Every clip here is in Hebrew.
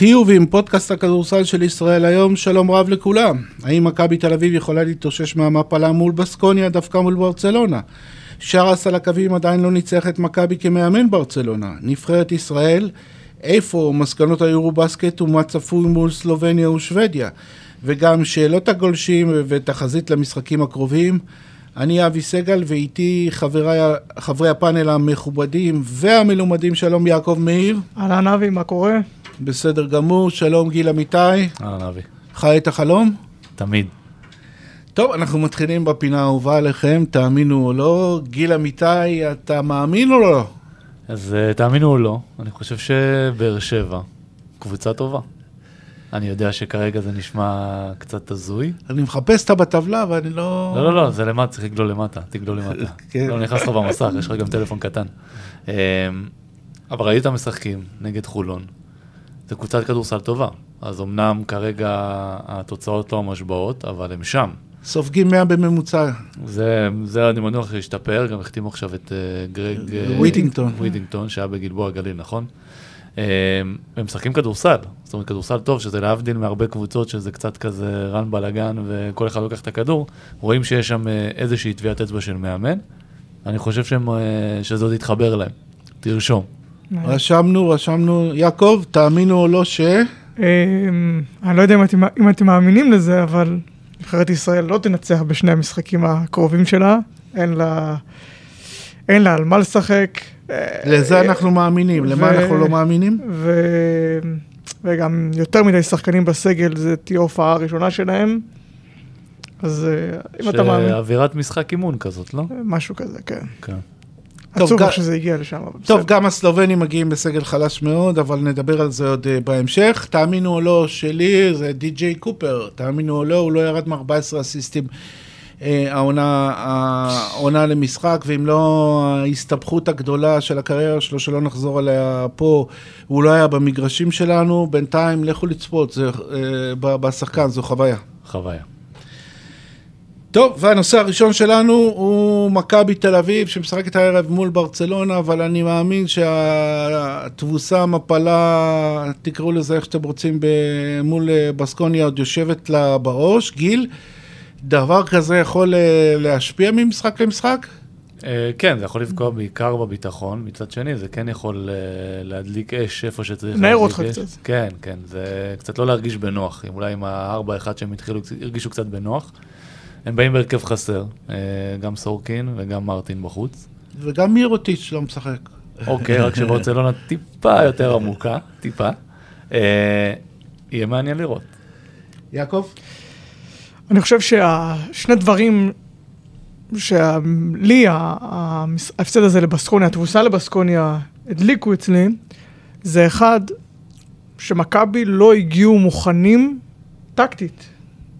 חיובים, פודקאסט הכדורסל של ישראל היום, שלום רב לכולם. האם מכבי תל אביב יכולה להתאושש מהמפלה מול בסקוניה דווקא מול ברצלונה? שרס על הקווים עדיין לא ניצח את מכבי כמאמן ברצלונה. נבחרת ישראל, איפה מסקנות היורו בסקט ומה צפוי מול סלובניה ושוודיה? וגם שאלות הגולשים ותחזית למשחקים הקרובים. אני אבי סגל ואיתי חברי, חברי הפאנל המכובדים והמלומדים, שלום יעקב מאיר. אהלן אבי, מה קורה? בסדר גמור, שלום גיל אמיתי. אהלן אבי. חי את החלום? תמיד. טוב, אנחנו מתחילים בפינה האהובה עליכם, תאמינו או לא. גיל אמיתי, אתה מאמין או לא? אז uh, תאמינו או לא, אני חושב שבאר שבע, קבוצה טובה. אני יודע שכרגע זה נשמע קצת הזוי. אני מחפש אותה בטבלה ואני לא... לא, לא, לא, זה למטה, צריך לגלול למטה, תגלול למטה. כן. לא נכנס לך במסך, יש לך גם טלפון קטן. אמ, אבל ראית משחקים נגד חולון. זו קבוצת כדורסל טובה. אז אמנם כרגע התוצאות לא המשביעות, אבל הם שם. סופגים 100 בממוצע. זה, זה אני מניח שישתפר, גם החתימו עכשיו את אה, גרג... אה, ווידינגטון. ווידינגטון, שהיה בגלבוע גליל, נכון? אה, הם משחקים כדורסל, זאת אומרת כדורסל טוב, שזה להבדיל מהרבה קבוצות שזה קצת כזה run and gun וכל אחד לוקח את הכדור, רואים שיש שם איזושהי טביעת אצבע של מאמן, אני חושב שהם, שזה עוד יתחבר להם, תרשום. רשמנו, רשמנו. יעקב, תאמינו או לא ש... אמ, אני לא יודע אם אתם, מאמינים לזה, אבל נבחרת ישראל לא תנצח בשני המשחקים הקרובים שלה. אין לה, אין לה על מה לשחק. לזה אנחנו מאמינים, למה אנחנו לא מאמינים? ו... וגם יותר מדי שחקנים בסגל, זה תהיה ההופעה הראשונה שלהם. אז אה, אם אתה מאמין, שאווירת משחק אימון כזאת, לא? משהו כזה, כן. כן. טוב, עצוב גם- איך שזה הגיע לשם, אבל טוב, בסדר. גם הסלובנים מגיעים בסגל חלש מאוד, אבל נדבר על זה עוד אה, בהמשך. תאמינו או לא, שלי זה די.ג'יי קופר. תאמינו או לא, הוא לא ירד מ-14 אסיסטים אה, העונה, העונה למשחק, ואם לא ההסתבכות הגדולה של הקריירה שלו, שלא נחזור עליה פה, הוא לא היה במגרשים שלנו. בינתיים, לכו לצפות, זה, אה, בשחקן, זו חוויה. חוויה. טוב, והנושא הראשון שלנו הוא מכבי תל אביב, שמשחקת הערב מול ברצלונה, אבל אני מאמין שהתבוסה, המפלה, תקראו לזה איך שאתם רוצים, ב- מול אה, בסקוניה עוד יושבת לה בראש. גיל, דבר כזה יכול אה, להשפיע ממשחק למשחק? אה, כן, זה יכול לפגוע בעיקר בביטחון, מצד שני זה כן יכול להדליק אש איפה שצריך להדליק אותך אש. קצת. כן, כן, זה קצת לא להרגיש בנוח, אולי עם ה-4-1 שהם התחילו, הרגישו קצת בנוח. הם באים בהרכב חסר, אה, גם סורקין וגם מרטין בחוץ. וגם מירוטיץ' לא משחק. אוקיי, רק שברצלונה טיפה יותר עמוקה, טיפה. אה, יהיה מעניין לראות. יעקב? אני חושב שהשני דברים שלי, ההפסד הזה לבסקוניה, התבוסה לבסקוניה, הדליקו אצלי, זה אחד, שמכבי לא הגיעו מוכנים טקטית.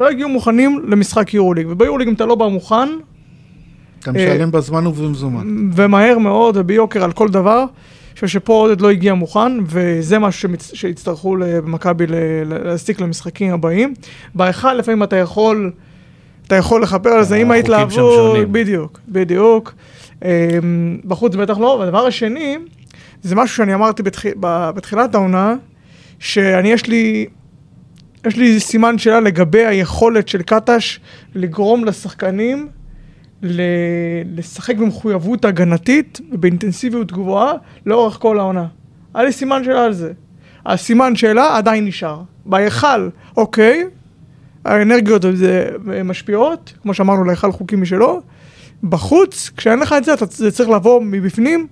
לא הגיעו מוכנים למשחק יורוליג, וביורוליג אם אתה לא בא מוכן, אתה משלם בזמן ובמזומן. ומהר מאוד וביוקר על כל דבר. אני חושב שפה עודד לא הגיע מוכן, וזה משהו שמצ... שיצטרכו למכבי ל- ל- להסטיק למשחקים הבאים. בהיכל לפעמים אתה יכול, אתה יכול לכפר על זה שם ההתלהבות, שונים. בדיוק, בדיוק. אמ, בחוץ בטח לא, והדבר השני, זה משהו שאני אמרתי בתח... בתחילת העונה, שאני יש לי, יש לי סימן שאלה לגבי היכולת של קטש לגרום לשחקנים לשחק במחויבות הגנתית ובאינטנסיביות גבוהה לאורך כל העונה. היה לי סימן שאלה על זה. הסימן שאלה עדיין נשאר. בהיכל, אוקיי, האנרגיות זה משפיעות, כמו שאמרנו, להיכל חוקים משלו. בחוץ, כשאין לך את זה, אתה, צריך לבוא מבפנים.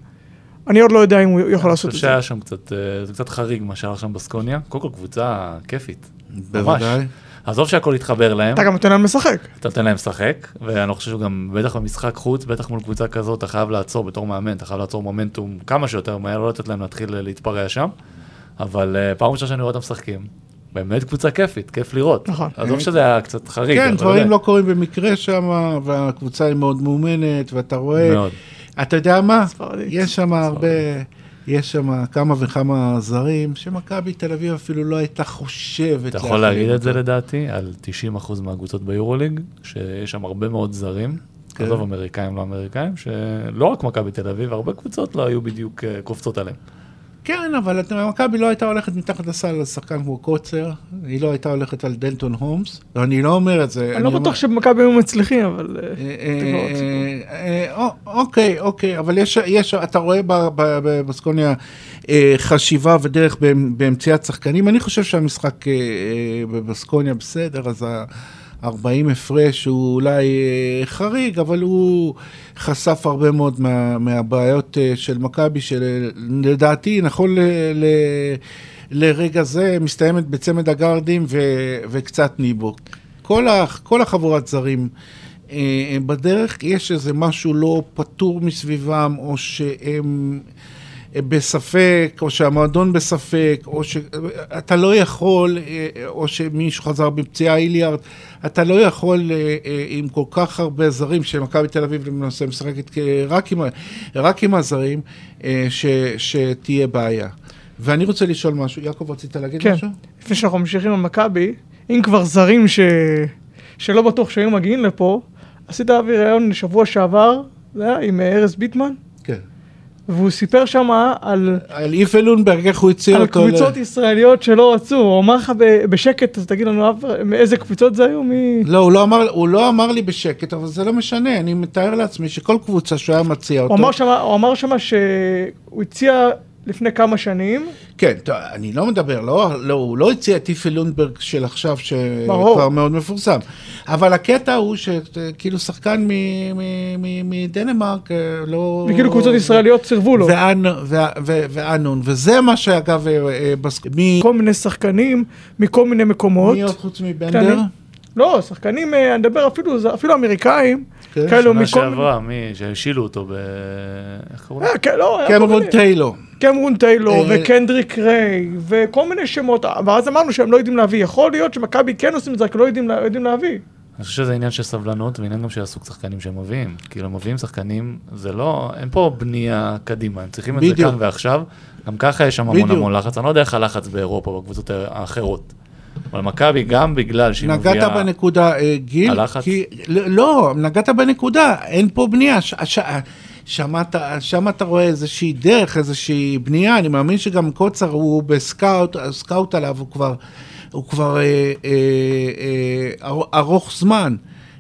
אני עוד לא יודע אם הוא יכול לעשות אני את חושב זה. שהיה שם קצת, אה, זה קצת חריג מה שהיה שם בסקוניה. קודם כל קבוצה כיפית. בוודאי. עזוב שהכל יתחבר להם, אתה גם נותן להם לשחק. אתה נותן להם לשחק, ואני לא חושב שגם, בטח במשחק חוץ, בטח מול קבוצה כזאת, אתה חייב לעצור בתור מאמן, אתה חייב לעצור מומנטום כמה שיותר מהר, לא לתת להם להתחיל אה, להתפרע שם. אבל אה, פעם ראשונה שאני רואה אותם משחקים, באמת קבוצה כיפית, כיף לראות. נכון. עזוב שזה היה קצת חריג. כן, אבל דברים לא קורים במקרה שם, והקבוצה היא מאוד מאומנת, ואתה רואה... מאוד. אתה יודע מה? ספרדית. יש שם הרבה, יש שם כמה וכמה זרים, שמכבי תל אביב אפילו לא הייתה חושבת. אתה יכול להגיד את זה. לדעתי על 90% מהקבוצות ביורוליג, שיש שם הרבה מאוד זרים, כן. עזוב אמריקאים לא אמריקאים, שלא רק מכבי תל אביב, הרבה קבוצות לא היו בדיוק אה, קופצות עליהם. כן, אבל מכבי לא הייתה הולכת מתחת לסל על שחקן כמו קוצר, היא לא הייתה הולכת על דלטון הומס, אני לא אומר את זה. אני לא בטוח שבמכבי היו מצליחים, אבל... אה, אה. אה, אה, אוקיי, אוקיי, אבל יש, אתה רואה בבסקוניה חשיבה ודרך באמ- במציאת שחקנים. אני חושב שהמשחק בבסקוניה בסדר, אז ה-40 הפרש הוא אולי אה, חריג, אבל הוא חשף הרבה מאוד מה, מהבעיות אה, של מכבי, שלדעתי, נכון ל... ל לרגע זה מסתיימת בצמד הגארדים ו, וקצת ניבו. כל, ה, כל החבורת זרים אה, בדרך, יש איזה משהו לא פתור מסביבם, או שהם בספק, או שהמועדון בספק, או שאתה לא יכול, אה, או שמישהו חזר בפציעה איליארד, אתה לא יכול אה, אה, עם כל כך הרבה זרים, שמכבי תל אביב למעשה משחקת רק עם, רק עם הזרים, ש, שתהיה בעיה. ואני רוצה לשאול משהו, יעקב, רצית להגיד כן, משהו? לפני שאנחנו ממשיכים עם מכבי, אם כבר זרים ש... שלא בטוח שהיו מגיעים לפה, עשית אבי ראיון שבוע שעבר, זה היה עם ארז ביטמן, כן. והוא סיפר שם על, על איפה לונברג, איך הוא הציע על אותו. ל- קבוצות ישראליות שלא רצו, הוא אמר לך ב- בשקט, אז תגיד לנו מאיזה קבוצות זה היו? מי... לא, הוא לא, אמר, הוא לא אמר לי בשקט, אבל זה לא משנה, אני מתאר לעצמי שכל קבוצה שהוא היה מציע אותו... הוא אמר שמה, הוא אמר שמה שהוא הציע לפני כמה שנים, כן, טוב, אני לא מדבר, לא, לא, הוא לא הציע את איפה לונברג של עכשיו. שכבר מאוד מפורסם. אבל הקטע הוא שכאילו שחקן מדנמרק, אה, לא... וכאילו קבוצות ישראליות סירבו לו. ואנון, וזה מה שאגב, אה, אה, בס- מי כל מיני שחקנים מכל מיני מקומות. מי עוד חוץ מבנדר? לא, שחקנים, אה, אני מדבר אפילו, זה- אפילו אמריקאים, כן, כאלו שנה מכל שעברה, מי שהשילו אותו ב... איך קראו לו? אה, כן, לא, קמרון טיילור. קמרון טיילור אה, וקנדריק ריי וכל מיני שמות, ואז אמרנו שהם לא יודעים להביא. יכול להיות שמכבי כן עושים את זה, רק לא יודעים יודעים להביא. אני חושב שזה עניין של סבלנות ועניין גם של הסוג שחקנים שהם מביאים. כאילו, הם מביאים שחקנים, זה לא, אין פה בנייה קדימה, הם צריכים את זה. כאן ועכשיו. גם ככה יש שם המון בדיוק. המון לחץ, אני לא יודע איך הלחץ באירופה, בקבוצות האחרות. אבל מכבי, גם בגלל שהיא נגעת מביאה... בנקודה, אה, גיל, הלחץ? כי, לא, נגעת בנקודה, אין פה בנייה. ש, ש, שם אתה, שם אתה רואה איזושהי דרך, איזושהי בנייה, אני מאמין שגם קוצר הוא ב scout, scout עליו, הוא כבר, הוא כבר אה, אה, אה, אר- ארוך זמן.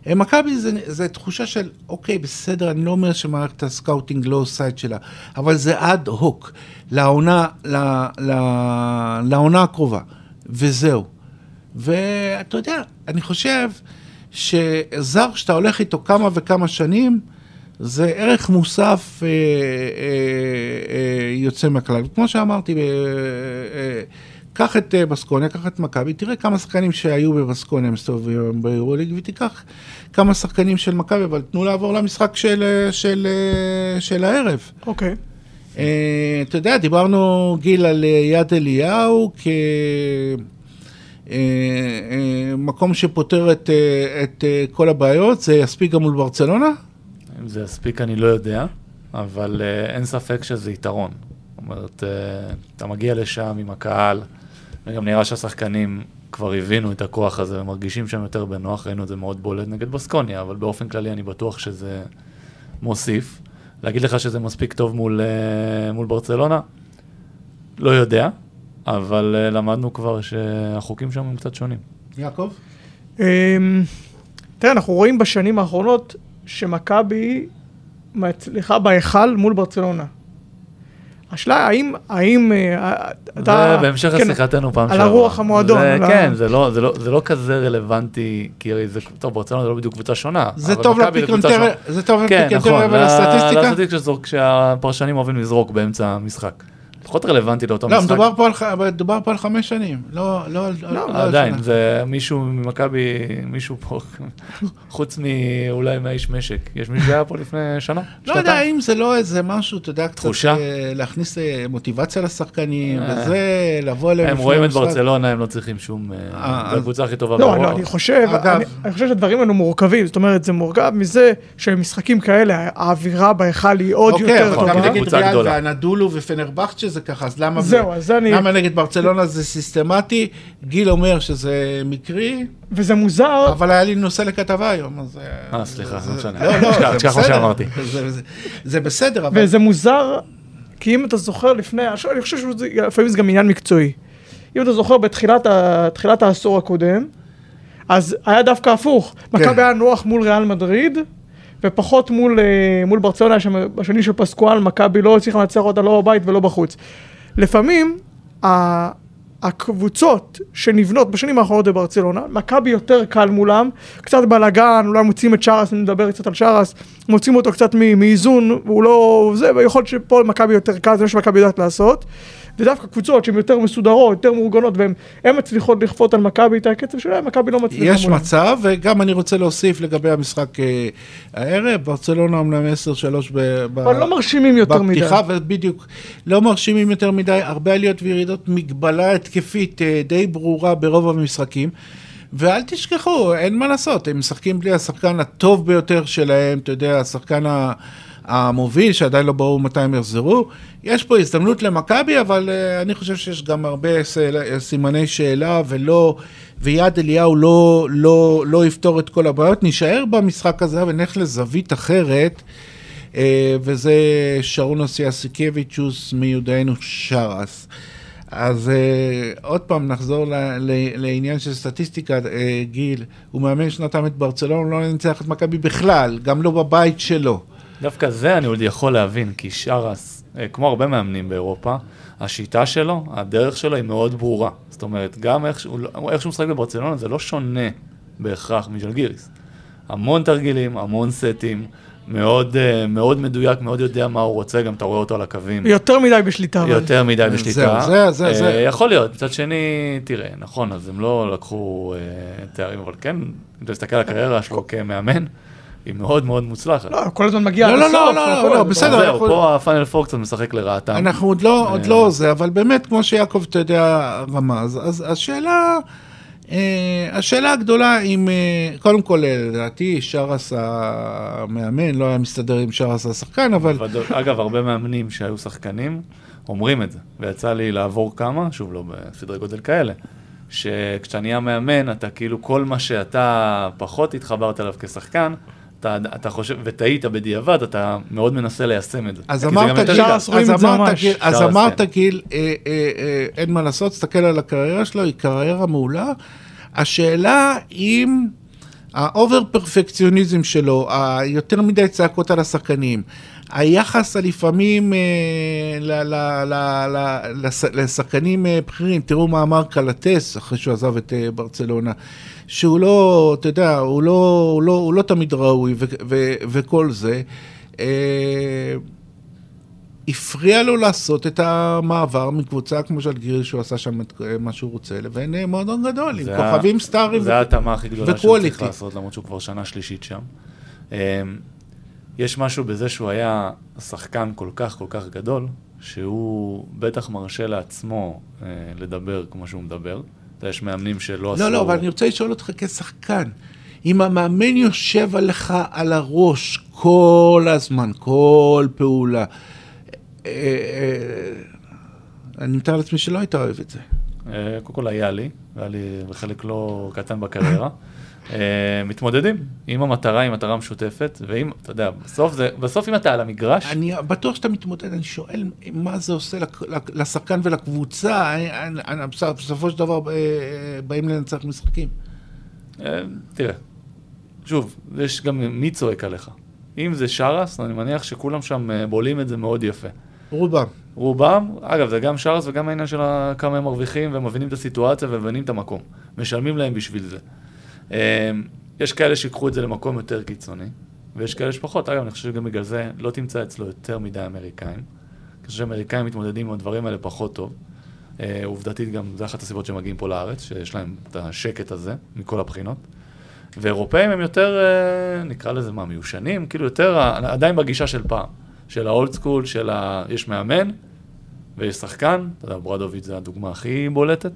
אה, מכבי זה, זה תחושה של, אוקיי, בסדר, אני לא אומר שמערכת ה scouting לא עושה את שלה, אבל זה אד הוק לעונה, לעונה הקרובה, וזהו. ואתה יודע, אני חושב שזר שאתה הולך איתו כמה וכמה שנים, זה ערך מוסף אה, אה, אה, יוצא מהכלל. כמו שאמרתי, אה, אה, קח את אה, בסקוניה, קח את מכבי, תראה כמה שחקנים שהיו בבסקוניה מסתובבים היום ביורוליג, ותיקח כמה שחקנים של מכבי, אבל תנו לעבור למשחק של, אה, של, אה, של הערב. אוקיי. אה, אתה יודע, דיברנו, גיל, על יד אליהו כמקום שפותר את, אה, את אה, כל הבעיות, זה יספיק גם מול ברצלונה? אם זה יספיק אני לא יודע, אבל אין ספק שזה יתרון. זאת אומרת, אתה מגיע לשם עם הקהל, וגם נראה שהשחקנים כבר הבינו את הכוח הזה ומרגישים שם יותר בנוח, ראינו את זה מאוד בולט נגד בסקוניה, אבל באופן כללי אני בטוח שזה מוסיף. להגיד לך שזה מספיק טוב מול, מול ברצלונה? לא יודע, אבל uh, למדנו כבר שהחוקים שם הם קצת שונים. יעקב? אמ, תראה, אנחנו רואים בשנים האחרונות שמכבי מצליחה בהיכל מול ברצלונה. השאלה האם, האם אה, אתה... זה בהמשך כן, לשיחתנו פעם על שעברה. הרוח המועדון, זה, על ה- כן, זה לא, זה, לא, זה לא כזה רלוונטי, כי הרי זה, טוב, ברצלונה זה לא בדיוק קבוצה שונה. זה טוב לפיקנטריה, טוב כן, נכון, ולסטטיסטיקה? לסטטיסטיקה שזורק- שהפרשנים אוהבים לזרוק באמצע המשחק. פחות רלוונטי לאותו לא, משחק. מדובר פה על ח- מדובר פה על חמש שנים, לא, לא, לא, לא, על עדיין, שנה. זה מישהו ממכבי, מישהו פה, חוץ מאולי מהאיש משק. יש מישהו שהיה פה לפני שנה? לא יודע? האם זה לא איזה משהו, אתה יודע, קצת תחושה? אה, להכניס אה, מוטיבציה לשחקנים, אה. וזה, לבוא אליהם הם רואים את. ברצלונה, הם לא צריכים שום... הקבוצה הכי טובה לא, בעולם. לא, אני חושב, אגב- אני, חושב שהדברים האלו מורכבים, זאת אומרת, זה מורכב מזה שמשחקים כאלה, האווירה בהיכל היא עוד אוקיי, יותר אבל טובה. גם נגד ריאל. והנדולו ופנרבכצ'ה זה ככה, אז למה... זהו, אז אני- למה נגד ברצלונה זה סיסטמטי? גיל אומר שזה מקרי, וזה מוזר, אבל היה לי נושא לכתבה היום, אז... אה, סליחה, זה- לא משנה. לא, לא, זה תשכח מה בסדר. שאמרתי. זה- זה- זה בסדר, אבל... וזה מוזר, כי אם אתה זוכר לפני, אני חושב שלפעמים זה גם עניין מקצועי. אם אתה זוכר בתחילת ה, העשור הקודם, אז היה דווקא הפוך. כן. מכבי היה נוח מול ריאל מדריד, ופחות מול, אה, מול ברצלונה, שם בשנים של פסקואל, מכבי לא הצליחה לנצח אותה לא בבית ולא בחוץ. לפעמים, הקבוצות שנבנות בשנים האחרונות בברצלונה, מכבי יותר קל מולם, קצת בלאגן, אולי מוצאים את שרס, אני מדבר קצת על שרס, מוצאים אותו קצת מאיזון, והוא לא... זה, ויכול להיות שפה למכבי יותר קל, זה מה שמכבי יודעת לעשות. ודווקא קבוצות שהן יותר מסודרות, יותר מאורגנות, והן הן מצליחות לכפות על מכבי את הקצב שלהם, מכבי לא מצליחה יש מצב, וגם אני רוצה להוסיף לגבי המשחק אה, הערב, ברצלונה אמנם 10-3 ב... ב- אבל לא מרשימים יותר מדי. בפתיחה, ובדיוק, לא מרשימים יותר מדי, הרבה עליות וירידות, מגבלה התקפית אה, די ברורה ברוב המשחקים. ואל תשכחו, אין מה לעשות, הם משחקים בלי השחקן הטוב ביותר שלהם, אתה יודע, השחקן ה... המוביל, שעדיין לא ברור מתי הם יחזרו. יש פה הזדמנות למכבי, אבל uh, אני חושב שיש גם הרבה סל- סימני שאלה, ולא, ויד אליהו לא, לא, לא יפתור את כל הבעיות. נישאר במשחק הזה ונלך לזווית אחרת, uh, וזה שרון אוסיאסיקביצ'וס מיודענו שרס. אז uh, עוד פעם נחזור ל, ל, לעניין של סטטיסטיקה, uh, גיל, הוא מאמן שנתיים את ברצלונה, לא ניצח את מכבי בכלל, גם לא בבית שלו. דווקא זה אני עוד יכול להבין, כי שרס, אה, כמו הרבה מאמנים באירופה, השיטה שלו, הדרך שלו היא מאוד ברורה. זאת אומרת, גם איך שהוא, איך שהוא משחק בברצלונה זה לא שונה בהכרח מז'לגיריס. המון תרגילים, המון סטים, מאוד, אה, מאוד מדויק, מאוד יודע מה הוא רוצה, גם אתה רואה אותו על הקווים. יותר מדי בשליטה. אבל. יותר מדי בשליטה. זהו, זה- זה- אה, זה. יכול להיות. מצד שני, תראה, נכון, אז הם לא לקחו אה, תארים, אבל כן, אם אתה מסתכל על הקריירה שלו כמאמן, היא מאוד מאוד מוצלחת. לא, כל הזמן מגיע לא, לא, הסוף. לא, לא, לא, בסדר. זהו, פה הפיינל פור קצת משחק לרעתם. אנחנו עוד לא, אה. לא זה, אבל באמת, כמו שיעקב, אתה יודע, רמז, אז השאלה, אה, השאלה הגדולה אם, אה, קודם כל, לדעתי, שרס המאמן לא היה מסתדר עם שרס השחקן, אבל. אגב, הרבה מאמנים שהיו שחקנים אומרים את זה, ויצא לי לעבור כמה, שוב, לא בסדרי גודל כאלה, שכשאתה נהיה מאמן, אתה כאילו כל מה שאתה פחות התחברת אליו כשחקן, אתה, אתה חושב, וטעית בדיעבד, אתה מאוד מנסה ליישם את זה. אז אמרת, גיל, אז אמרת. גיל, אז אמרת. גיל, אה, אה, אה, אין מה לעשות, תסתכל על הקריירה שלו, היא קריירה מעולה. השאלה אם ה over פרפקציוניזם שלו, היותר מדי צעקות על השחקנים, היחס הלפעמים אה, לשחקנים אה, בכירים, תראו מה אמר קלטס אחרי שהוא עזב את אה, ברצלונה, שהוא לא, אתה יודע, הוא לא, הוא לא, הוא לא תמיד ראוי ו- ו- וכל זה. הפריע לו לעשות את המעבר מקבוצה כמו של גירי, שהוא עשה שם את מה שהוא רוצה, לבין מועדון גדול, עם כוכבים סטארים. זה ההתאמה הכי גדולה שהוא. צריך לעשות, למרות שהוא כבר שנה שלישית שם. יש משהו בזה שהוא היה שחקן כל כך כל כך גדול, שהוא בטח מרשה לעצמו אה, לדבר כמו שהוא מדבר. אתה יודע, יש מאמנים שלא עשו... לא, לא, אבל אני רוצה לשאול אותך כשחקן, אם המאמן יושב עליך על הראש כל הזמן, כל פעולה, אה, אה, אני מתאר לעצמי שלא היית אוהב את זה. אה, קודם כל היה לי, והיה לי בחלק לא קטן בקריירה. אה, מתמודדים עם המטרה, עם מטרה משותפת, ואם, אתה יודע, בסוף, זה, בסוף אם אתה על המגרש, אני בטוח שאתה מתמודד, אני שואל מה זה עושה לשחקן ולקבוצה, אני- אני- אני- בסופו של דבר אה, באים לנצח משחקים. אה, תראה, שוב, יש גם מי צועק עליך. אם זה שרס, אני מניח שכולם שם אה, בולעים את זה מאוד יפה. רובם. רובם, אגב, זה גם שרס וגם העניין של כמה הם מרוויחים ומבינים את הסיטואציה ומבינים את המקום. משלמים להם בשביל זה. אה, יש כאלה שיקחו את זה למקום יותר קיצוני, ויש כאלה שפחות. אגב, אני חושב שגם בגלל זה לא תמצא אצלו יותר מדי אמריקאים. אני חושב שאמריקאים מתמודדים עם הדברים האלה פחות טוב. אה, עובדתית גם, זה אחת הסיבות שמגיעים פה לארץ, שיש להם את השקט הזה מכל הבחינות. ואירופאים הם יותר, אה, נקרא לזה מה, מיושנים? כאילו יותר, ה- עדיין בגישה של פעם. של האולד סקול, של ה... יש מאמן ויש שחקן, אתה יודע, ברדוביץ' זה הדוגמה הכי בולטת.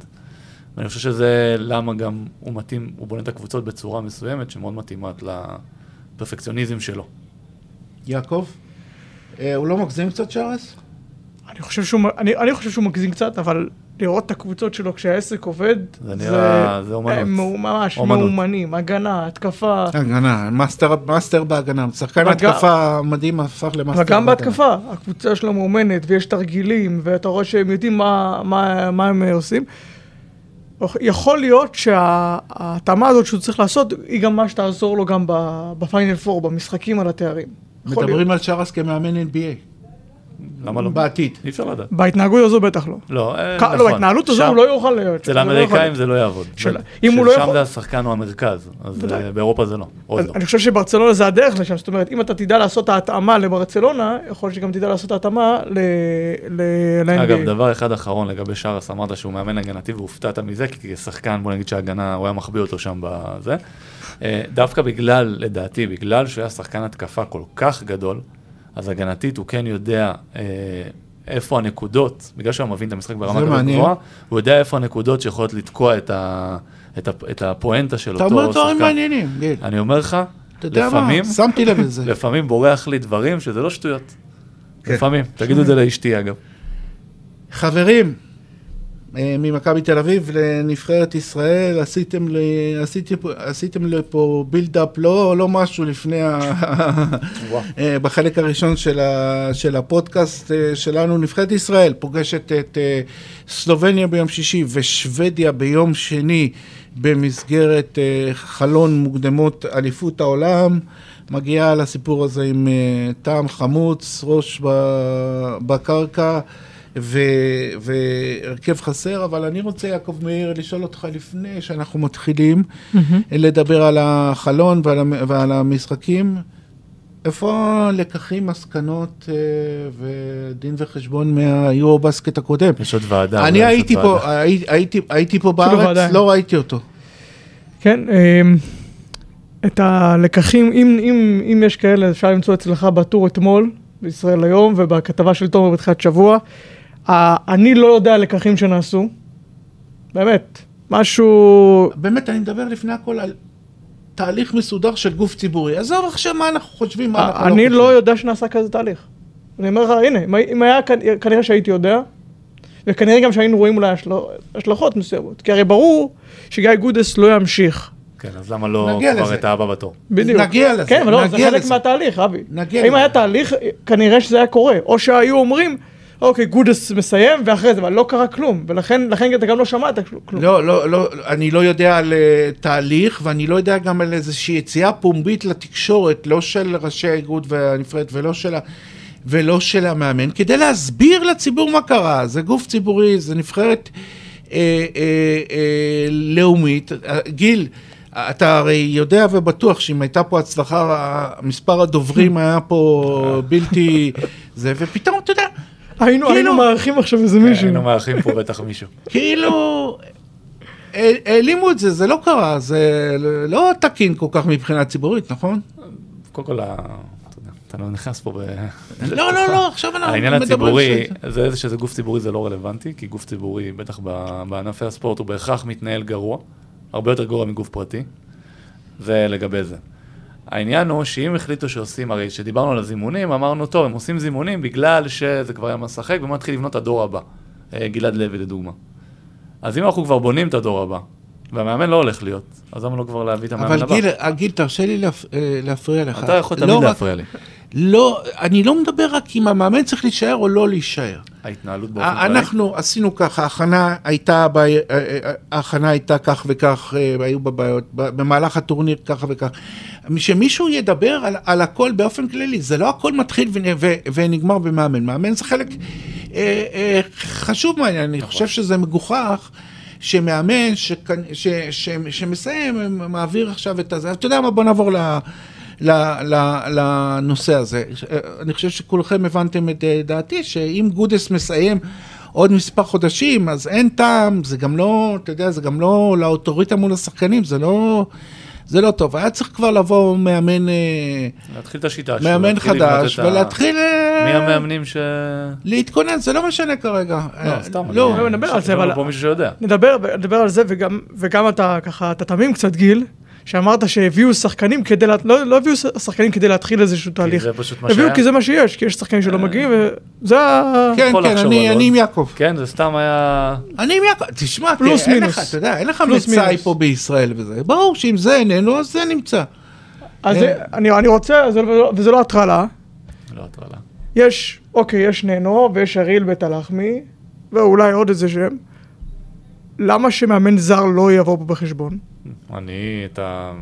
ואני חושב שזה למה גם הוא מתאים, הוא בונה את הקבוצות בצורה מסוימת שמאוד מתאימה לפרפקציוניזם שלו. יעקב? אה, הוא לא מגזים קצת שרס? אני חושב שהוא, אני, אני חושב שהוא מגזים קצת, אבל לראות את הקבוצות שלו כשהעסק עובד, זה נראה- זה אומנות. הם ממש אומנות. מאומנים, הגנה, התקפה, הגנה, מאסטר, מאסטר בהגנה, שחקן גם- התקפה מדהים הפך למאסטר בהגנה. בהתקפה, הקבוצה שלו מאומנת ויש תרגילים ואתה רואה שהם יודעים מה, מה, מה הם עושים. יכול להיות שההתאמה הזאת שהוא צריך לעשות היא גם מה שתעזור לו גם בפיינל פור, במשחקים על התארים. מדברים על שאראס כמאמן NBA, למה לא? בעתיד. אי אפשר לדעת. בהתנהגות הזו בטח לא. לא, אה, כ- נכון. לא, בהתנהלות הזו הוא לא יוכל להיות. אצל זה לא האמריקאים. זה לא יעבוד. אם הוא לא שם יכול- זה השחקן או המרכז, אז. אה, באירופה זה לא, לא. אני חושב שברצלונה זה הדרך לשם, זאת אומרת, אם אתה תדע לעשות את ההתאמה לברצלונה, יכול להיות שגם תדע לעשות את ההתאמה ל-NBA. אגב, דבר אחד אחרון לגבי שרס, אמרת שהוא מאמן הגנתי והופתעת מזה, כי כשחקן, בוא נגיד שההגנה, הוא היה מחביא אותו שם בזה. אה, דווקא בגלל, לדעתי, בגלל שהוא היה שחקן התקפה כל כך גדול, אז הגנתית הוא כן יודע אה, איפה הנקודות, בגלל שהוא מבין את המשחק ברמה כזאת. גבוהה, הוא יודע איפה הנקודות שיכולות לתקוע את, ה, את, ה, את הפואנטה של אתה אותו אומר דברים שחקן. מעניינים, גיל. אני אומר לך, אתה לפעמים, שמתי לב לזה. לפעמים בורח לי דברים שזה לא שטויות. כן. לפעמים, תגידו את זה לאשתי אגב. חברים, ממכבי תל אביב לנבחרת ישראל, עשיתם, ל... עשיתם, עשיתם לפה בילדאפ, לא, לא משהו לפני, ה... אה, בחלק הראשון של, ה... של הפודקאסט אה, שלנו, נבחרת ישראל פוגשת את אה, סלובניה ביום שישי ושוודיה ביום שני במסגרת אה, חלון מוקדמות אליפות העולם. מגיעה לסיפור הזה עם אה, טעם חמוץ, ראש בקרקע. ו- והרכב חסר, אבל אני רוצה, יעקב מאיר, לשאול אותך לפני שאנחנו מתחילים לדבר על החלון ועל, המ- ועל המשחקים. איפה הלקחים, מסקנות אה, ודין וחשבון מהיורו בסקט הקודם? יש עוד ועדה. אני הייתי פה, ועדה. הי- הייתי, הייתי פה. בארץ, לא ראיתי אותו. כן, אמ, את הלקחים, אם, אם, אם יש כאלה, אפשר למצוא אצלך בטור אתמול, בישראל היום, ובכתבה של תומר בתחילת שבוע. אני לא יודע לקחים שנעשו, באמת, משהו... באמת, אני מדבר לפני הכל על תהליך מסודר של גוף ציבורי. עזוב עכשיו מה אנחנו חושבים, מה אנחנו אני חושבים. לא יודע שנעשה כזה תהליך. אני אומר לך, הנה, אם- אם היה, כנ- כנראה שהייתי יודע, וכנראה גם שהיינו רואים אולי השל- השלכות מסוימות. כי הרי ברור שגיא גודס לא ימשיך. כן, אז למה לא כבר. את האבא בתור? בדיוק. נגיע לזה, כן, אבל לא, זה חלק. מהתהליך, אבי. נגיע אם לזה. היה תהליך, כנראה שזה היה קורה. או שהיו אומרים, אוקיי, גודס מסיים, ואחרי זה, אבל לא קרה כלום. ולכן לכן אתה גם לא שמעת כלום. לא, לא, לא, אני לא יודע על אה, תהליך, ואני לא יודע גם על איזושהי יציאה פומבית לתקשורת, לא של ראשי האיגוד והנפרדת ולא של, ה, ולא של המאמן, כדי להסביר לציבור מה קרה. זה גוף ציבורי, זה נבחרת אה, אה, אה, לאומית. אה, גיל, אתה הרי יודע ובטוח שאם הייתה פה הצלחה, מספר הדוברים היה פה בלתי... זה, ופתאום, אתה יודע, היינו כאילו- היינו מארחים עכשיו איזה מישהו. היינו מארחים פה בטח מישהו. כאילו, העל- העלימו את זה, זה לא קרה, זה לא תקין כל כך מבחינה ציבורית, נכון? קודם כל, אתה לא נכנס פה ב... לא, לא, לא, עכשיו אנחנו העניין מדברים הציבורי, על זה. שזה גוף ציבורי זה לא רלוונטי, כי גוף ציבורי, בטח ב- בענפי הספורט, הוא בהכרח מתנהל גרוע, הרבה יותר גרוע מגוף פרטי, זה לגבי זה. העניין הוא שאם החליטו שעושים, הרי כשדיברנו על הזימונים, אמרנו, טוב, הם עושים זימונים בגלל שזה כבר היה משחק, והם מתחילים לבנות את הדור הבא. אה, גלעד לוי לדוגמה. אז אם אנחנו כבר בונים את הדור הבא, והמאמן לא הולך להיות, אז למה לא כבר להביא את המאמן אבל הבא? גיל, אה, גיל, תרשה לי אה, להפריע לך. אתה יכול לא תמיד רק- להפריע לי. לא, אני לא מדבר רק אם המאמן צריך להישאר או לא להישאר. ההתנהלות באופן ה- אנחנו עשינו ככה, ההכנה הייתה, אה, אה, ההכנה הייתה כך וכך, אה, היו בה בעיות, במהלך הטורניר כך וכך. שמישהו ידבר על, על הכל באופן כללי, זה לא הכל מתחיל ונ- ו- ונגמר במאמן. מאמן זה חלק אה, אה, חשוב מהעניין, אני חושב שזה מגוחך. שמאמן שכנ- ש, ש, שמסיים, מעביר עכשיו את הזה. אתה יודע מה, בוא נעבור ל, ל, ל, לנושא הזה. אה, אני חושב שכולכם הבנתם את אה, דעתי, שאם גודס מסיים עוד מספר חודשים, אז אין טעם, זה גם לא, אתה יודע, זה גם לא לאוטוריטה מול השחקנים, זה לא, זה לא טוב. היה צריך כבר לבוא מאמן, אה, להתחיל את השיטה שלו. מאמן חדש, ולהתחיל... מי המאמנים ש... להתכונן, זה לא משנה כרגע. לא, סתם. לא, לא, נדבר על זה, אבל- פה מישהו שיודע. נדבר, נדבר על זה, וגם, וגם אתה ככה, אתה תמים קצת גיל, שאמרת שהביאו שחקנים כדי, לה... לא, לא הביאו שחקנים כדי להתחיל איזשהו תהליך. זה פשוט מה הביאו שהיה. כי זה מה שיש, כי יש שחקנים שלא מגיעים, וזה ה... כן, כן, אני על אני עם. יעקב. כן, זה סתם היה... אני עם יעקב. תשמע, פלוס תראה, אין מינוס. לך, אתה יודע, אין לך מצאי מינוס. פה בישראל וזה. ברור שאם זה איננו, אז זה נמצא. אז. זה- אני, אני רוצה, זה, לא- וזה לא הטרלה, לא הטרלה. יש, אוקיי, יש ננו ויש אריל בית הלחמי, ואולי עוד איזה שם. למה שמאמן זר לא יבוא פה בחשבון? אני, את ה...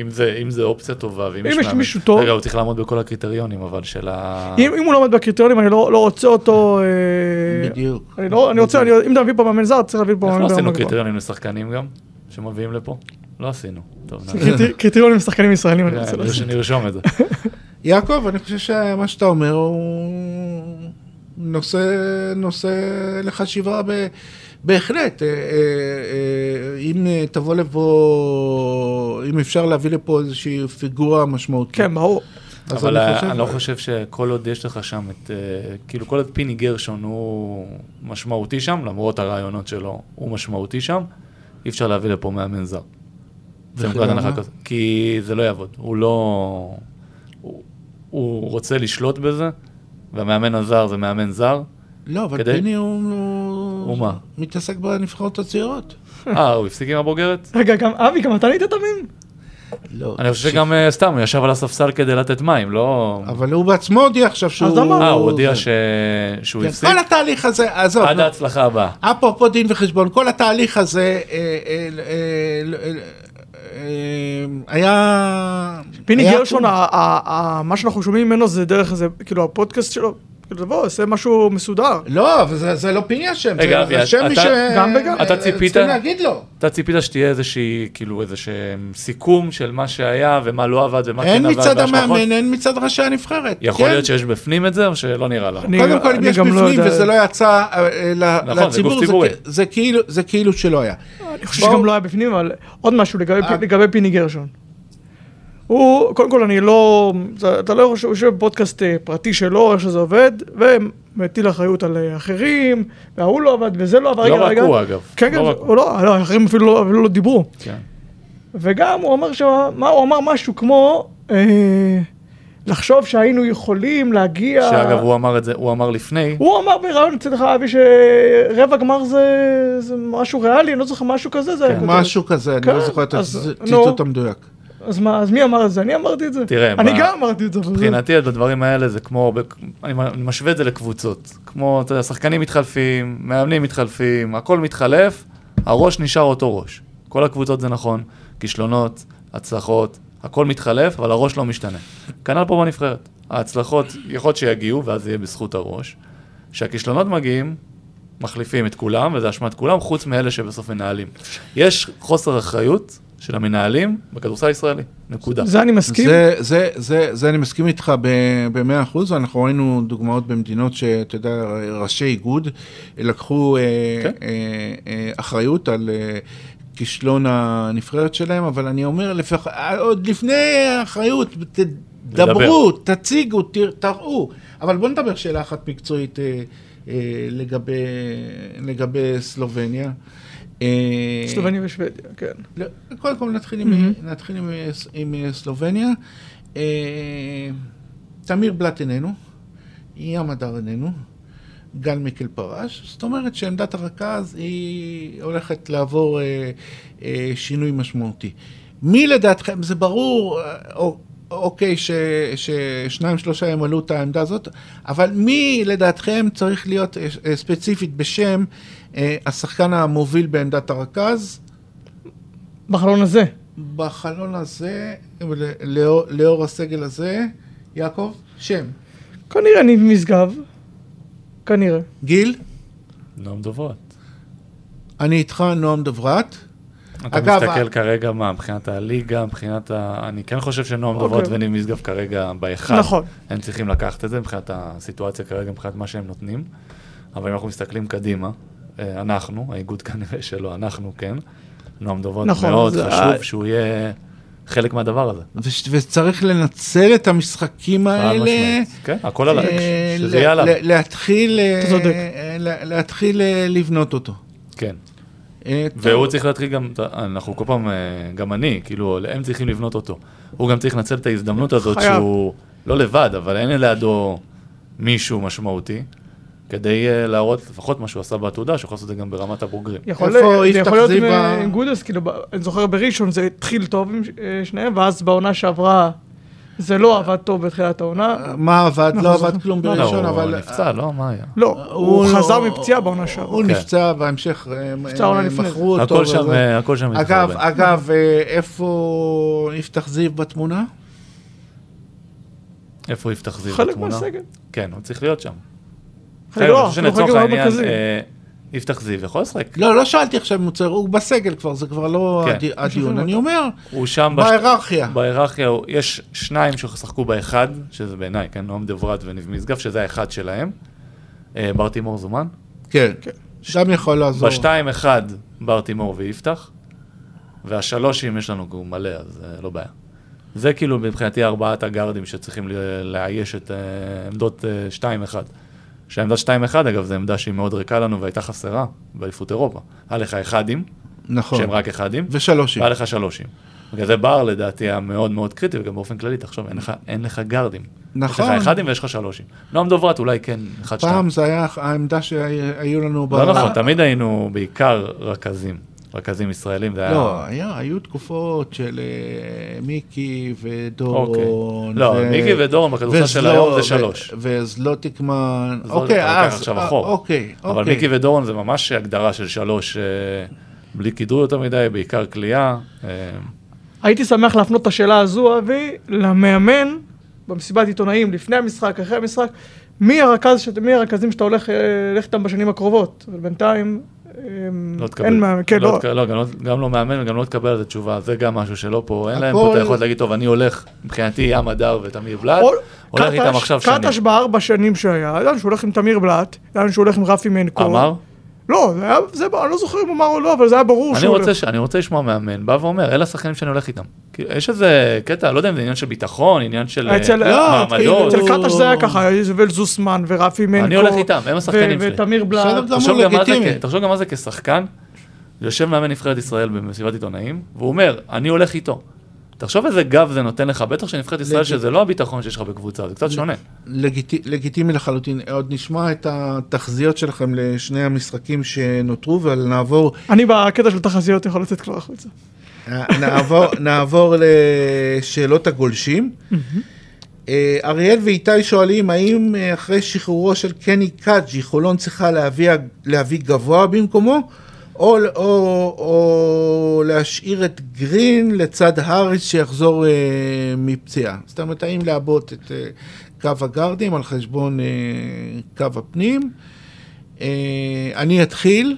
אם זה, אם זה אופציה טובה, ואם אם יש מאמן- מישהו טוב- רגע, הוא צריך לעמוד בכל הקריטריונים, אבל של ה... אם, אם הוא לא עומד בקריטריונים, אני לא, לא רוצה אותו... אה, בדיוק. אני, לא, אני רוצה, אני, אם אתה מביא פה מאמן זר, צריך להביא פה איך לא מאמן עשינו ברמה גבוהה. קריטריונים לשחקנים גם, שמביאים לפה? לא עשינו. קריטריונים לשחקנים ישראלים, אני רוצה. לעשות. שנרשום את זה. יעקב, אני חושב שמה שאתה אומר הוא נושא, נושא לחשיבה ב... בהחלט. אה, אה, אה, אם תבוא לפה, אם אפשר להביא לפה איזושהי פיגורה משמעותית. כן, ברור. אבל אני אני, חושב- לא חושב שכל עוד יש לך שם את, כאילו כל עוד פיני גרשון הוא משמעותי שם, למרות הרעיונות שלו, הוא משמעותי שם, אי אפשר להביא לפה מאמן זר. זה נקודת ולמה? הנחה כזאת. כי זה לא יעבוד. הוא לא... הוא, הוא רוצה לשלוט בזה, והמאמן הזר זה מאמן זר. לא, אבל כדי- פיני הוא... הוא מה? מתעסק בנבחרות הצעירות. אה, הוא הפסיק עם הבוגרת? רגע, גם אבי, גם אתה נהיית תמים? לא. אני חושב שגם אה, סתם, הוא ישב על הספסל כדי לתת מים, לא... אבל הוא בעצמו הודיע עכשיו שהוא... למה? אה, הוא הודיע. ש... שהוא כן, הפסיק? כל התהליך הזה, עזוב, עד נו. ההצלחה הבאה. אפרופו דין וחשבון, כל התהליך הזה אה, אה, היה... פיני גרשון, מה שאנחנו שומעים ממנו זה דרך איזה, כאילו הפודקאסט שלו, תבוא, עושה משהו מסודר. לא, אבל זה, זה לא פיני השם, רגע, זה זה שם מי ש... גם וגם. אתה ציפית? צריכים להגיד לו. אתה ציפית שתהיה איזושהי, כאילו איזשהו סיכום של מה שהיה ומה לא עבד ומה אין כן עבד מצד וההשלכות? המאמן, אין מצד ראשי הנבחרת. יכול כן? להיות שיש בפנים את זה, או שלא נראה לך? אני- קודם כל, אם יש לא בפנים יודע. וזה לא יצא אה, אה, נכון, זה לציבור, זה. כ- זה כאילו- זה כאילו שלא היה. אני חושב שגם לא היה בפנים, אבל עוד משהו אה. לגבי פיני גרשון. הוא, קודם כל אני לא, זה- אתה לא יושב- יושב בפודקאסט אה, פרטי שלו, איך שזה עובד, ומטיל אחריות על אה, אחרים, וההוא לא עבד וזה לא עבד, רגע, לא רק רגע. הוא אגב. כן, כן, לא לא, לא, האחרים אפילו לא- אפילו לא דיברו. כן. וגם הוא אמר שם, מה, הוא אמר משהו כמו, אה, לחשוב שהיינו יכולים להגיע... שאגב, הוא אמר את זה, הוא אמר לפני, הוא אמר בריאיון אצלך, אבי, שרבע גמר זה, זה משהו ריאלי, אני לא זוכר משהו כזה, זה היה כותרת. משהו כזה, אני כן, לא זוכר את הציטוט. המדויק. אז מה, אז מי אמר את זה? אני אמרתי את זה. תראה, אני ב- גם אמרתי את זה. מבחינתי בדברים האלה זה כמו, אני משווה את זה לקבוצות. כמו, אתה יודע, שחקנים מתחלפים, מאמנים מתחלפים, הכל מתחלף, הראש נשאר אותו ראש. כל הקבוצות זה נכון, כישלונות, הצלחות, הכל מתחלף, אבל הראש לא משתנה. כנ"ל פה בנבחרת. ההצלחות, יכול להיות שיגיעו, ואז זה יהיה בזכות הראש. כשהכישלונות מגיעים, מחליפים את כולם, וזה אשמת כולם, חוץ מאלה שבסוף מנהלים. יש חוסר אחריות של המנהלים בכדורסל הישראלי, נקודה. זה אני מסכים. זה, זה, זה, זה אני מסכים איתך במאה אחוז, אנחנו ראינו דוגמאות במדינות שאתה יודע, ראשי איגוד לקחו אה, כן. אה, אה, אחריות על אה, כישלון הנבחרת שלהם, אבל אני אומר, לפח, אה, עוד לפני האחריות, תדברו, תציגו, תראו, אבל בואו נדבר שאלה אחת מקצועית אה, אה, לגבי, לגבי סלובניה. אה, סלובניה ושוודיה, כן. לא, קודם כל נתחיל עם. נתחיל עם, עם סלובניה. אה, תמיר בלאט איננו, ים הדר איננו, גל מיקל פרש, זאת אומרת שעמדת הרכז היא הולכת לעבור אה, אה, שינוי משמעותי. מי לדעתכם, זה ברור, אה, או, אוקיי, ש, ששניים שלושה ימלאו את העמדה הזאת, אבל מי לדעתכם צריך להיות אה, אה, ספציפית בשם אה, השחקן המוביל בעמדת הרכז? בחלון הזה. בחלון הזה, לאור, לאור הסגל הזה, יעקב, שם. כנראה ניב משגב. כנראה. גיל, נועם דוברת. אני איתך, נועם דוברת. אתה אגב, מסתכל כרגע מה, מבחינת הליגה, מבחינת ה... אני כן חושב שנועם אוקיי. דוברת וניב משגב כרגע בהיכל. נכון. הם צריכים לקחת את זה מבחינת הסיטואציה כרגע, מבחינת מה שהם נותנים. אבל אם אנחנו מסתכלים קדימה, אה, אנחנו, האיגוד כנראה שלא, אנחנו כן. נועם דוברת נכון, מאוד זה- חשוב שהוא יהיה חלק מהדבר הזה. וש- וצריך לנצל את המשחקים האלה. כן, הכל על האש, אה, שזה ל- יהיה עליו. ל- להתחיל, אה. אה, אה, לבנות אותו. כן. אה. והוא צריך להתחיל גם, אנחנו כל פעם, אה, גם אני, כאילו, הם צריכים לבנות אותו. הוא גם צריך לנצל את ההזדמנות הזאת. שהוא לא לבד, אבל אין לידו מישהו משמעותי, כדי אה, להראות לפחות מה שהוא עשה בעתודה, שיכול לעשות את זה גם ברמת הבוגרים. יכול, יכול להיות עם, גודס, כאילו, אני זוכר בראשון זה התחיל טוב עם אה, שניהם, ואז בעונה שעברה זה לא עבד טוב בתחילת העונה. מה עבד? לא זוכרים. עבד כלום לא, בראשון, הוא אבל... נפצע, לא? מה היה? לא, הוא חזר מפציעה בעונה שעברה. הוא כן. נפצע, בהמשך אה, מכרו אותו. הכל שם. אה, הכל שם אגב, אה, איפה יפתח זיו בתמונה? איפה יפתח זיו חלק בתמונה? מהסגל. כן, הוא צריך להיות שם. חלק כן, לא, חלק העניין. אה, יפתח זיו יכול לשחק. לא, לא שאלתי עכשיו אם הוא צריך, הוא בסגל כבר, זה כבר לא כן. הדי- הדיון. אני אומר, הוא שם בהיררכיה. בהיררכיה, יש שניים ששחקו באחד, שזה בעיניי, כן, נועם דברת וניב משגב, שזה האחד שלהם. אה, בר תימור זומן. כן, גם יכול לעזור. בשתיים אחד, בר תימור ויפתח. והשלושים יש לנו הוא מלא, אז אה, לא בעיה. זה כאילו מבחינתי ארבעת הגארדים שצריכים לאייש את אה, עמדות אה, שתיים אחד. שהעמדה שתיים אחד, אגב, זו עמדה שהיא מאוד ריקה לנו והייתה חסרה באליפות אירופה. היה לך אחדים, נכון. שהם רק אחדים, ושלושים. והיה לך שלושים. בגלל זה בר לדעתי היה מאוד מאוד קריטי, וגם באופן כללי, תחשוב, אין לך, אין לך גארדים. נכון. יש לך אחדים ויש לך שלושים. נועם דוברת אולי כן, אחד, שתיים. פעם זה היה העמדה שהיו לנו ב... לא נכון, תמיד היינו בעיקר רכזים, רכזים ישראלים, זה היה... לא, היה, היו תקופות של אה, מיקי ודורון. אוקיי. לא, מיקי ודורון בכדורסל של היום זה שלוש. ו- וזלוטיקמן. זלוטיקמן אוקיי, אז... עכשיו אה, אחורה. אוקיי, אבל אוקיי. מיקי ודורון זה ממש הגדרה של שלוש, אה, בלי כידור יותר מדי, בעיקר כליאה. אה, הייתי שמח להפנות את השאלה הזו, אבי, למאמן במסיבת עיתונאים, לפני המשחק, אחרי המשחק, מי הרכז, מי הרכזים שאתה הולך ללכת איתם בשנים הקרובות? אבל בינתיים, לא תקבל. אין מאמן, כן, לא, תק- לא, גם לא- גם לא מאמן וגם לא תקבל על זה תשובה, זה גם משהו שלא פה, אין להם פה את היכולת להגיד, טוב, אני הולך, מבחינתי ים הדר ותמיר בלאט, הולך איתם עכשיו שנים. קטש בארבע שנים שהיה, ידענו שהוא הולך עם תמיר בלאט, ידענו שהוא הולך עם רפי מנקו. אמר? לא, זה היה, זה, אני לא זוכר אם הוא אמר או לא, אבל זה היה ברור אני שהוא. רוצה, ש... אני רוצה לשמוע מאמן, בא ואומר, אלה השחקנים שאני הולך איתם. יש איזה קטע, לא יודע אם זה עניין של ביטחון, עניין של אה, אצל- לא, מעמדות. כאילו- אצל קטש זה היה ככה, איזבל זוסמן ורפי מנקו. אני הולך איתם, הם השחקנים ו- שלי. ותמיר בלאט. תחשוב גם מה זה כשחקן, יושב מאמן נבחרת ישראל במסיבת עיתונאים, והוא אומר, אני הולך איתו. תחשוב איזה גב זה נותן לך, בטח שנבחרת ישראל, לג- שזה לא הביטחון שיש לך בקבוצה, זה קצת שונה. לגיטי, לגיטימי לחלוטין. עוד נשמע את התחזיות שלכם לשני המשחקים שנותרו, ונעבור אני בקטע של תחזיות יכול לצאת כבר החוצה. נעבור, נעבור לשאלות הגולשים. אה, אריאל ואיתי שואלים, האם אה, אחרי שחרורו של קני קאג'י, חולון צריכה להביא, להביא גבוה במקומו, או, או, או להשאיר את גרין לצד האריס שיחזור אה, מפציעה? זאת אומרת, האם לעבות את אה, קו הגארדים על חשבון אה, קו הפנים? אה, אני אתחיל.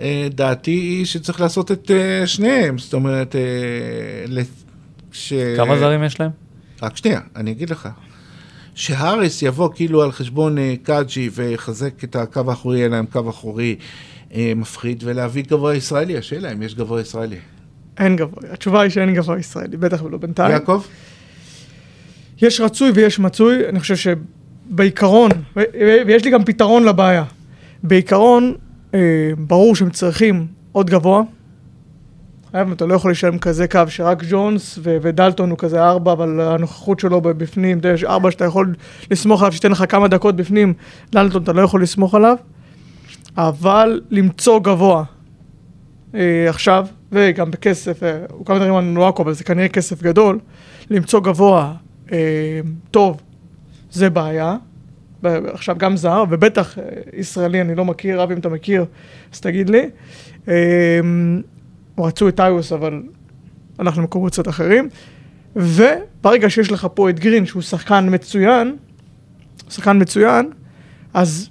אה, דעתי היא שצריך לעשות את אה, שניהם, זאת אומרת, אה, לת- ש... כמה זרים יש להם? רק שנייה, אני אגיד לך. שהאריס יבוא כאילו על חשבון אה, קאג'י ויחזק את הקו האחורי, יהיה להם קו אחורי אה, מפחיד, ולהביא גבוה ישראלי, השאלה אם יש גבוה ישראלי. אין גבוה, התשובה היא שאין גבוה ישראלי, בטח ולא בינתיים. יעקב? יש רצוי ויש מצוי, אני חושב שבעיקרון, ויש לי גם פתרון לבעיה. בעיקרון, אה, ברור שהם צריכים עוד גבוה. חייב, אתה לא יכול לשלם כזה קו שרק ג'ונס ו- ודלטון הוא כזה ארבע, אבל הנוכחות שלו בפנים, יש ארבע שאתה יכול לסמוך עליו, שייתן לך כמה דקות בפנים, דלטון אתה לא יכול לסמוך עליו. אבל למצוא גבוה אה, עכשיו, וגם בכסף, אה, הוא כמה דברים על נואקו, אבל זה כנראה כסף גדול, למצוא גבוה אה, טוב, זה בעיה. עכשיו גם זר, ובטח אה, ישראלי אני לא מכיר, אבי אם אתה מכיר, אז תגיד לי. אה, רצו את איוס, אבל הלך למקומות קצת אחרים. וברגע שיש לך פה את גרין, שהוא שחקן מצוין, שחקן מצוין, אז,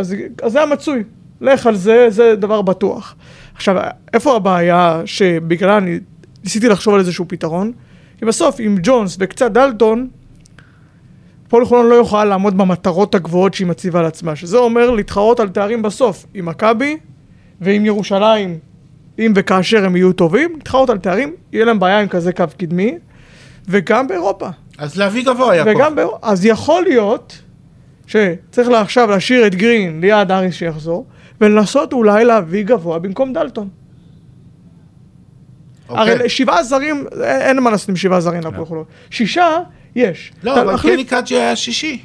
אז, אז זה המצוי. לך על זה, זה דבר בטוח. עכשיו, איפה הבעיה שבגללה אני ניסיתי לחשוב על איזשהו פתרון? כי בסוף, עם ג'ונס וקצת דלטון, פועל חולון לא יכולה לעמוד במטרות הגבוהות שהיא מציבה לעצמה, שזה אומר להתחרות על תארים בסוף עם מכבי ועם ירושלים, אם וכאשר הם יהיו טובים, להתחרות על תארים, יהיה להם בעיה עם כזה קו קדמי, וגם באירופה. אז להביא גבוה, יעקב. וגם באירופה. אז יכול להיות שצריך לה- עכשיו להשאיר את גרין ליד אריס שיחזור, ולנסות אולי להביא גבוה במקום דלטון. אוקיי. הרי שבעה זרים, אין מה לעשות עם שבעה זרים להפועל חולון. שישה, יש. לא, אבל מחליף- קני קאג'י היה שישי.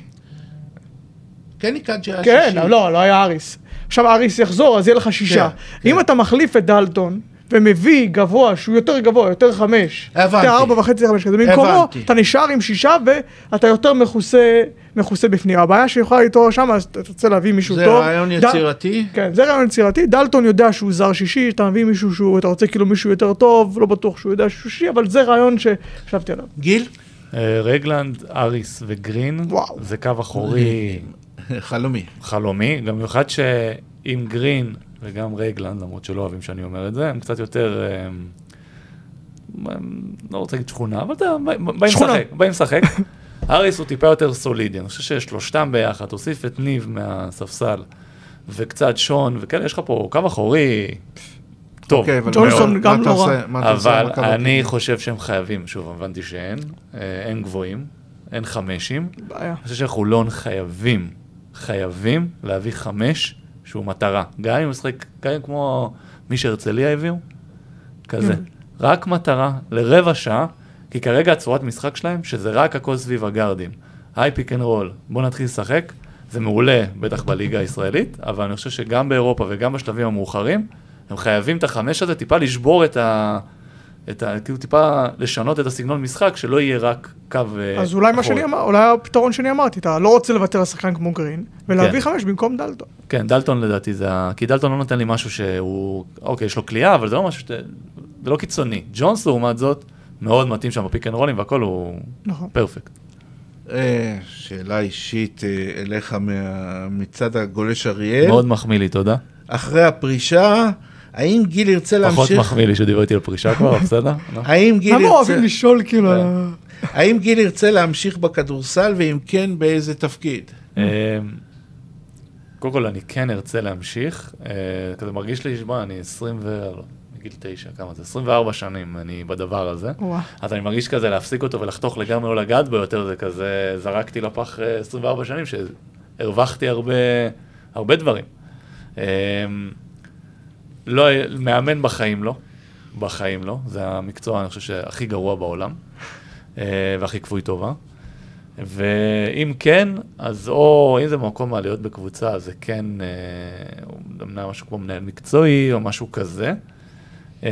קני קאג'י היה כן, שישי. לא, לא היה אריס. עכשיו אריס יחזור, אז יהיה לך שישה. כן, אם כן. אתה מחליף את דלטון, ומביא גבוה שהוא יותר גבוה, יותר חמש, הבנתי. יותר ארבע וחצי, חמש כזה, במקומו. אתה נשאר עם שישה ואתה יותר מכוסה, מכוסה בפנים. הבעיה שיכולה להתעורר שם, אז אתה תרצה להביא מישהו זה טוב. רעיון דל- יצירתי. כן, זה רעיון יצירתי. דלטון יודע שהוא זר שישי, אתה מביא מישהו שהוא, אתה רוצה כאילו מישהו יותר טוב, לא בטוח שהוא יודע שהוא שישי, אבל זה רעיון שחשבתי עליו. גיל? אה, רגלנד, אריס וגרין, וואו. זה קו אחורי חלומי. חלומי, גם במיוחד שעם גרין וגם רגלנד, למרות שלא אוהבים שאני אומר את זה, הם קצת יותר, אה, הם, לא רוצה להגיד שכונה, אבל אתה, באים שכונה. לשחק, באים לשחק. אריס הוא טיפה יותר סולידי, אני חושב ששלושתם ביחד, תוסיף את ניב מהספסל, וקצת שון, וכאלה, יש לך פה קו אחורי טוב, אוקיי, אבל ג'ונסון גם לא רע. אבל אני חושב שהם חייבים, שוב, הבנתי שאין, אה, אין גבוהים, אין חמשים. בעיה. אני חושב שחולון חייבים, חייבים להביא חמש שהוא מטרה. גם אם משחק, גם אם כמו מי שהרצליה הביאו, כזה. כן. רק מטרה לרבע שעה, כי כרגע הצורת משחק שלהם, שזה רק הכל סביב הגארדים. high pick and roll, בוא נתחיל לשחק. זה מעולה, בטח בליגה הישראלית, אבל אני חושב שגם באירופה וגם בשלבים המאוחרים, הם חייבים את החמש הזה טיפה לשבור את ה... את ה... כאילו טיפה לשנות את הסגנון משחק, שלא יהיה רק קו אה, אז אולי מה אחורי. שאני אמר, אולי הפתרון שאני אמרתי, אתה לא רוצה לוותר על שחקן כמו גרין, ולהביא כן. חמש במקום דלטון. כן, דלטון לדעתי זה ה... כי דלטון לא נותן לי משהו שהוא... אוקיי, יש לו קליעה, אבל זה לא משהו ש... זה לא קיצוני. ג'ונס, לעומת זאת, מאוד מתאים שם ב pick and roll ים, והכל הוא נכון. perfect. אה, שאלה אישית אה, אליך מה- מצד הגולש אריאל. מאוד מחמיא לי, תודה. אחרי הפרישה, האם גיל ירצה פחות להמשיך... מחמיא לי שדיבר איתי על פרישה כבר, בסדר? האם גיל למה ירצה... אוהבים לשאול כאילו... כן. האם גיל ירצה להמשיך בכדורסל, ואם כן, באיזה תפקיד? אמ, קודם כל, אני כן ארצה להמשיך. אה, כזה מרגיש לי, שמע, אני 20 ו... מגיל 9, כמה זה? 24 שנים אני בדבר הזה. אז אני מרגיש כזה להפסיק אותו ולחתוך לגמרי לא לגעת בו יותר, זה כזה, זרקתי לפח אה, 24 שנים, שהרווחתי הרבה, הרבה דברים. לא, מאמן בחיים לא, בחיים לא, זה המקצוע, אני חושב, שהכי גרוע בעולם, אה, והכי כפוי טובה. ואם כן, אז או אם זה במקום מה להיות בקבוצה, אז זה כן, אה, אמנם משהו כמו מנהל מקצועי או משהו כזה. אה,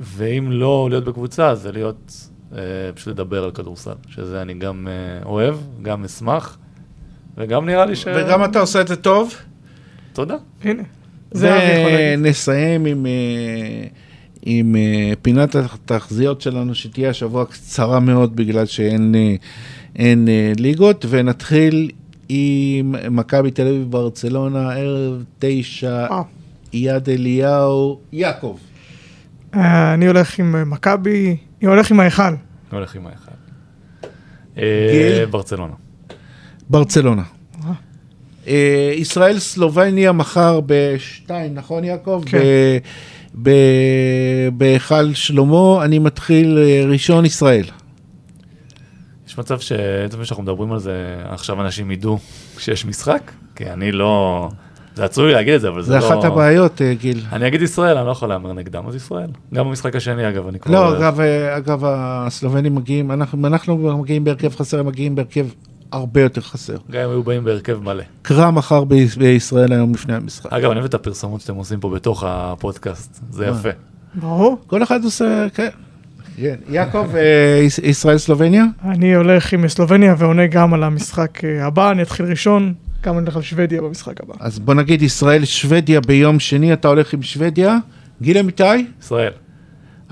ואם לא להיות בקבוצה, אז זה להיות, פשוט לדבר על כדורסל, שזה אני גם אוהב, גם אשמח, וגם נראה לי ש... וגם אתה עושה את זה טוב. תודה. הנה. ונסיים עם, אה, עם אה, פינת התחזיות שלנו, שתהיה השבוע קצרה מאוד בגלל שאין אה, אין, ליגות, ונתחיל עם מכבי תל אביב ברצלונה, ערב תשע, אה. יד אליהו, יעקב. אה, אני הולך עם מכבי, אני הולך עם ההיכל. אני הולך עם? אה, ברצלונה. ברצלונה. אה. ישראל סלובניה מחר בשתיים, נכון יעקב? כן. ב- ב- בהיכל שלמה, אני מתחיל אה, ראשון ישראל. יש מצב שעצם שאנחנו מדברים על זה, עכשיו אנשים ידעו שיש משחק? כי אני לא... זה עצוב לי להגיד את זה, אבל זה זה לא... אחת הבעיות, אה, גיל. אני אגיד ישראל, אני לא יכול להמר נגדם, אז ישראל. גם במשחק השני, אגב, אני כבר... לא, אגב, אגב, הסלובנים מגיעים, אנחנו אנחנו מגיעים בהרכב חסר, הם מגיעים בהרכב הרבה יותר חסר. גם אם היו באים בהרכב מלא. קרא מחר בישראל היום לפני המשחק. אגב, אני אוהב את הפרסומות שאתם עושים פה בתוך הפודקאסט, זה מה? יפה. ברור. כל אחד עושה, כן. כן. יעקב, אה, יש- ישראל סלובניה? אני הולך עם סלובניה ועונה גם על המשחק אה, הבא, אני אתחיל ראשון, גם אני הולך על שוודיה במשחק הבא. אז בוא נגיד ישראל שוודיה ביום שני, אתה הולך עם שוודיה. גיל אמיתי? ישראל.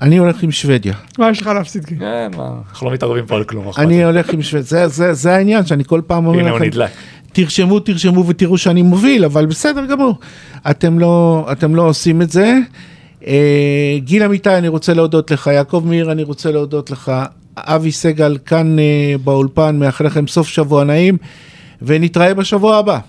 אני הולך עם שוודיה. מה יש לך להפסיד? כן, מה, אנחנו לא מתערבים פה על כלום. אני? הולך עם שוודיה. זה- העניין שאני כל פעם אומר הנה הוא לכם, נדלק. תרשמו, תרשמו ותראו שאני מוביל, אבל בסדר גמור. אתם לא, אתם לא עושים את זה. אה, גיל אמיתי, אני רוצה להודות לך. יעקב מאיר, אני רוצה להודות לך. אבי סגל כאן אה, באולפן, מאחל לכם סוף שבוע נעים, ונתראה בשבוע הבא.